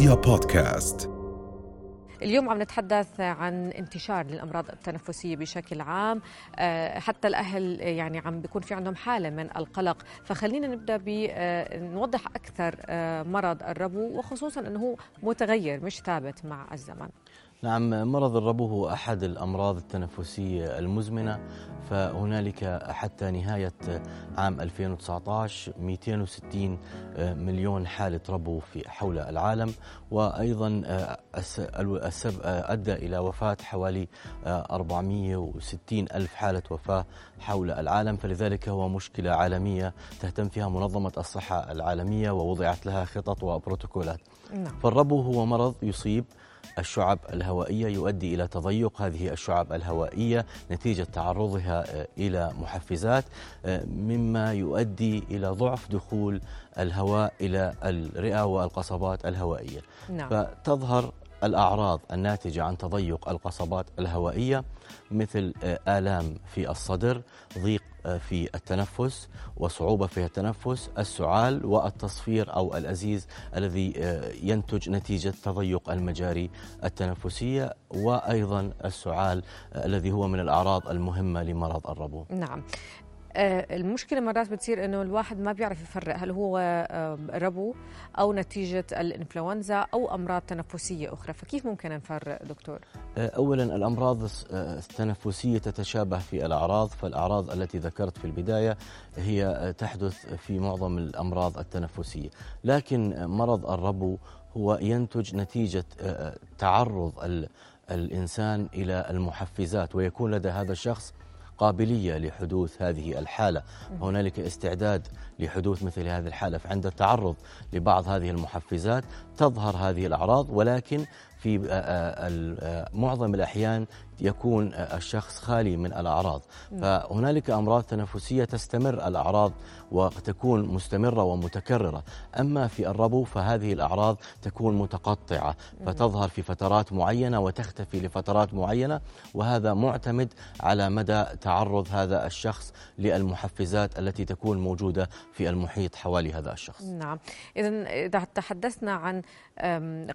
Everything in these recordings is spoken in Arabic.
رؤيا بودكاست. اليوم عم نتحدث عن انتشار للأمراض التنفسية بشكل عام. آه، حتى الأهل يعني عم بيكون في عندهم حالة من القلق. فخلينا نبدأ بنوضح أكثر آه، مرض الربو وخصوصا إنه هو متغير مش ثابت مع الزمن. نعم مرض الربو هو أحد الأمراض التنفسية المزمنة فهنالك حتى نهاية عام 2019 260 مليون حالة ربو في حول العالم. وأيضا أدى إلى وفاة حوالي 460 ألف حالة وفاة حول العالم. فلذلك هو مشكلة عالمية تهتم فيها منظمة الصحة العالمية ووضعت لها خطط وبروتوكولات. نعم. فالربو هو مرض يصيب الشعب الهوائية يؤدي إلى تضيق هذه الشعب الهوائية نتيجة تعرضها آه، إلى محفزات آه، مما يؤدي إلى ضعف دخول الهواء إلى الرئة والقصبات الهوائية نعم. فتظهر الأعراض الناتجة عن تضيق القصبات الهوائية مثل آه، آلام في الصدر ضيق في التنفس وصعوبة في التنفس السعال والتصفير أو الأزيز الذي آه، ينتج نتيجة تضيق المجاري التنفسية وأيضا السعال الذي هو من الأعراض المهمة لمرض الربو. نعم. آه، المشكلة مرات بتصير إنه الواحد ما بيعرف يفرق هل هو ربو أو نتيجة الإنفلونزا أو أمراض تنفسية أخرى، فكيف ممكن نفرق دكتور؟ آه، اولا الأمراض التنفسية تتشابه في الأعراض، فالأعراض التي ذكرت في البداية هي تحدث في معظم الأمراض التنفسية، لكن مرض الربو هو ينتج نتيجة آه، تعرض الإنسان إلى المحفزات ويكون لدى هذا الشخص قابلية لحدوث هذه الحالة. هنالك استعداد لحدوث مثل هذه الحالة فعند التعرض لبعض هذه المحفزات تظهر هذه الأعراض ولكن في آه، آه، آه، معظم الأحيان يكون الشخص خالي من الأعراض. فهنالك أمراض تنفسية تستمر الأعراض وتكون مستمرة ومتكررة. أما في الربو فهذه الأعراض تكون متقطعة فتظهر في فترات معينة وتختفي لفترات معينة وهذا معتمد على مدى تعرض هذا الشخص للمحفزات التي تكون موجودة في المحيط حوالي هذا الشخص. نعم. إذا إذا تحدثنا عن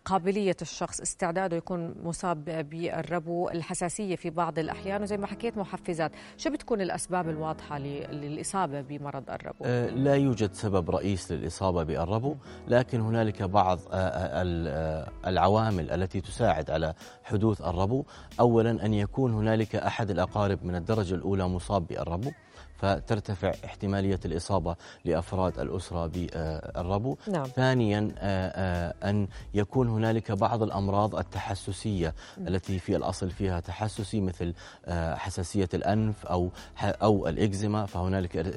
قابلية الشخص استعداده يكون مصاب بالربو الحساسية في بعض الأحيان. وزي ما حكيت محفزات شو بتكون الأسباب الواضحة للإصابة بمرض الربو؟ أه، لا يوجد سبب رئيس للإصابة بالربو لكن هنالك بعض أه، أه، العوامل التي تساعد على حدوث الربو. أولا أن يكون هنالك أحد الأقارب من الدرجة الأولى مصاب بالربو. فترتفع احتمالية الإصابة لأفراد الأسرة بالربو نعم. ثانيا آه، آه، أن يكون هنالك بعض الأمراض التحسسية. التي في الأصل فيها تحسسي مثل آه، حساسية الأنف أو أو الإكزيما فهنالك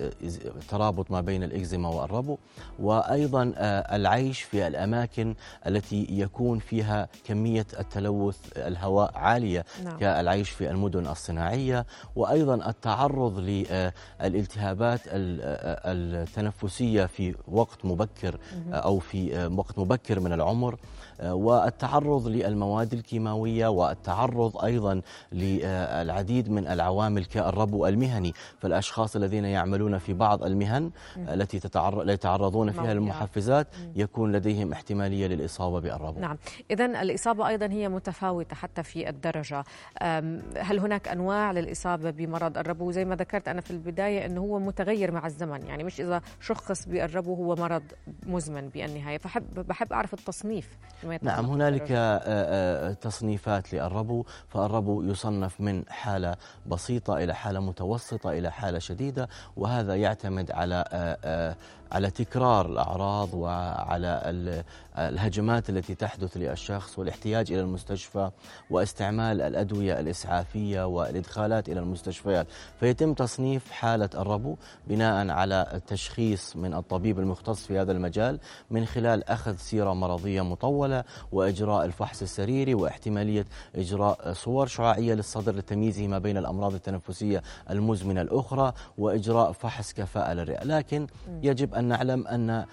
ترابط ما بين الإكزيما والربو وأيضا العيش في الأماكن التي يكون فيها كمية التلوث الهواء عالية نعم. كالعيش في المدن الصناعية وأيضا التعرض الالتهابات التنفسية في وقت مبكر أو في وقت مبكر من العمر. والتعرض للمواد الكيماوية والتعرض أيضا للعديد من العوامل كالربو المهني. فالأشخاص الذين يعملون في بعض المهن التي يتعرضون فيها للمحفزات يكون لديهم احتمالية للإصابة بالربو. نعم. إذا الإصابة أيضا هي متفاوتة حتى في الدرجة. هل هناك أنواع للإصابة بمرض الربو؟ زي ما ذكرت أنا في البداية أنه هو متغير مع الزمن. يعني مش إذا شخص بالربو هو مرض مزمن بالنهاية. فحب بحب أعرف التصنيف نعم هنالك آه، آه، تصنيفات للربو فالربو يصنف من حالة بسيطة إلى حالة متوسطة إلى حالة شديدة وهذا يعتمد على آه، على تكرار الأعراض وعلى الهجمات التي تحدث للشخص والاحتياج إلى المستشفى واستعمال الأدوية الإسعافية والإدخالات إلى المستشفيات. فيتم تصنيف حالة الربو بناء على التشخيص من الطبيب المختص في هذا المجال من خلال أخذ سيرة مرضية مطولة وإجراء الفحص السريري واحتمالية إجراء صور شعاعية للصدر لتمييزه ما بين الأمراض التنفسية المزمنة الأخرى وإجراء فحص كفاءة للرئة. لكن يجب أن نعلم أن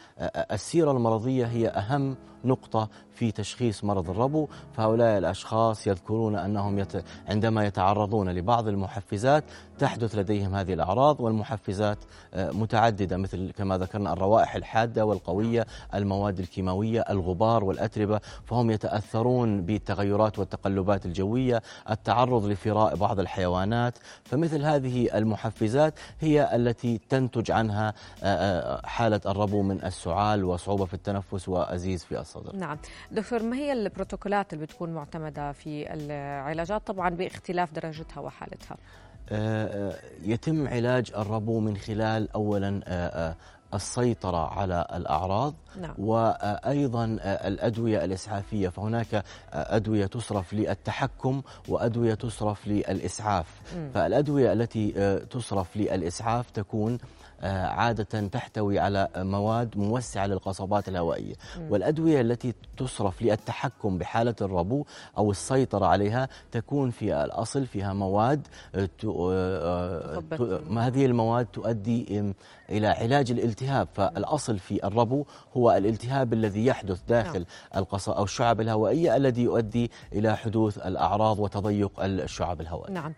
السيرة المرضية هي أهم نقطة في تشخيص مرض الربو فهؤلاء الأشخاص يذكرون أنهم يت... عندما يتعرضون لبعض المحفزات تحدث لديهم هذه الأعراض والمحفزات متعددة مثل كما ذكرنا الروائح الحادة والقوية المواد الكيماوية الغبار والأتربة فهم يتأثرون بالتغيرات والتقلبات الجوية التعرض لفراء بعض الحيوانات فمثل هذه المحفزات هي التي تنتج عنها حالة الربو من السعال وصعوبة في التنفس وأزيز في الصدر نعم. دكتور ما هي البروتوكولات اللي بتكون معتمدة في العلاجات؟ طبعا باختلاف درجتها وحالتها. يتم علاج الربو من خلال اولا السيطرة على الأعراض نعم. وأيضا الأدوية الإسعافية. فهناك أدوية تصرف للتحكم وأدوية تصرف للإسعاف. م. فالأدوية التي تصرف للإسعاف تكون عادة تحتوي على مواد موسعة للقصبات الهوائية. والأدوية التي تصرف للتحكم بحالة الربو أو السيطرة عليها تكون في الأصل فيها مواد هذه المواد تؤدي إلى علاج الالتهاب. فالأصل في الربو هو الالتهاب الذي يحدث داخل نعم. القص أو الشعب الهوائية الذي يؤدي إلى حدوث الأعراض وتضيق الشعب الهوائية نعم.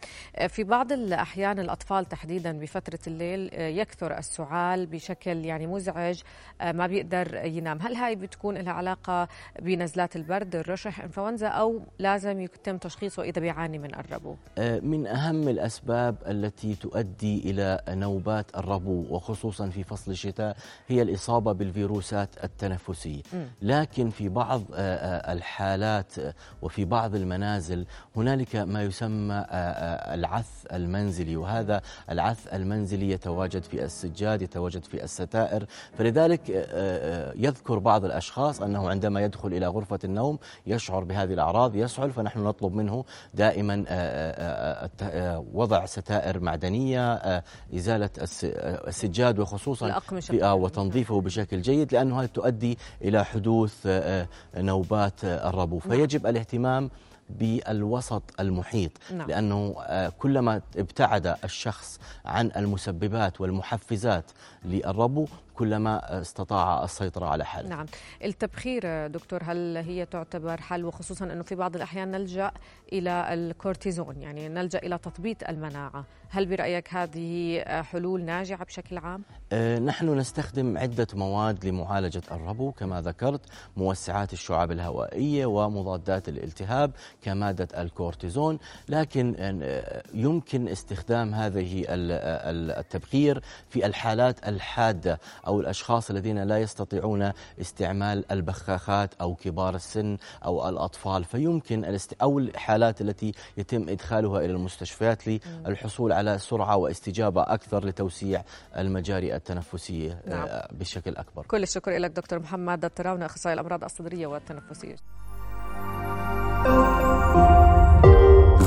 في بعض الأحيان الأطفال تحديدا بفترة الليل يكثر السعال بشكل يعني مزعج ما بيقدر ينام. هل هاي بتكون لها علاقة بنزلات البرد الرشح إنفلونزا أو لازم يتم تشخيصه إذا بيعاني من الربو؟ من أهم الأسباب التي تؤدي إلى نوبات الربو وخصوصا في فصل الشتاء هي الإصابة بالفيروسات التنفسية. لكن في بعض الحالات وفي بعض المنازل هنالك ما يسمى العث المنزلي وهذا العث المنزلي يتواجد في السجاد يتواجد في الستائر. فلذلك يذكر بعض الأشخاص أنه عندما يدخل إلى غرفة النوم يشعر بهذه الأعراض يسعل فنحن نطلب منه دائما وضع ستائر معدنية إزالة السجاد وخصوصا وتنظيفه بشكل جيد لأنه هذه تؤدي إلى حدوث نوبات الربو. فيجب الاهتمام بالوسط المحيط نعم. لأنه كلما ابتعد الشخص عن المسببات والمحفزات للربو كلما استطاع السيطرة على حاله. نعم. التبخير دكتور هل هي تعتبر حل؟ وخصوصا أنه في بعض الأحيان نلجأ إلى الكورتيزون يعني نلجأ إلى تثبيط المناعة. هل برأيك هذه حلول ناجعة بشكل عام؟ أه نحن نستخدم عدة مواد لمعالجة الربو كما ذكرت موسعات الشعاب الهوائية ومضادات الالتهاب كمادة الكورتيزون. لكن يمكن استخدام هذه التبخير في الحالات الحادة أو الأشخاص الذين لا يستطيعون استعمال البخاخات أو كبار السن أو الأطفال. فيمكن أو الحالات التي يتم إدخالها إلى المستشفيات للحصول على سرعة واستجابة أكثر لتوسيع المجاري التنفسية نعم. بشكل أكبر. كل الشكر لك دكتور محمد التراونة أخصائي الأمراض الصدرية والتنفسية.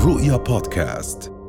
رؤيا بودكاست.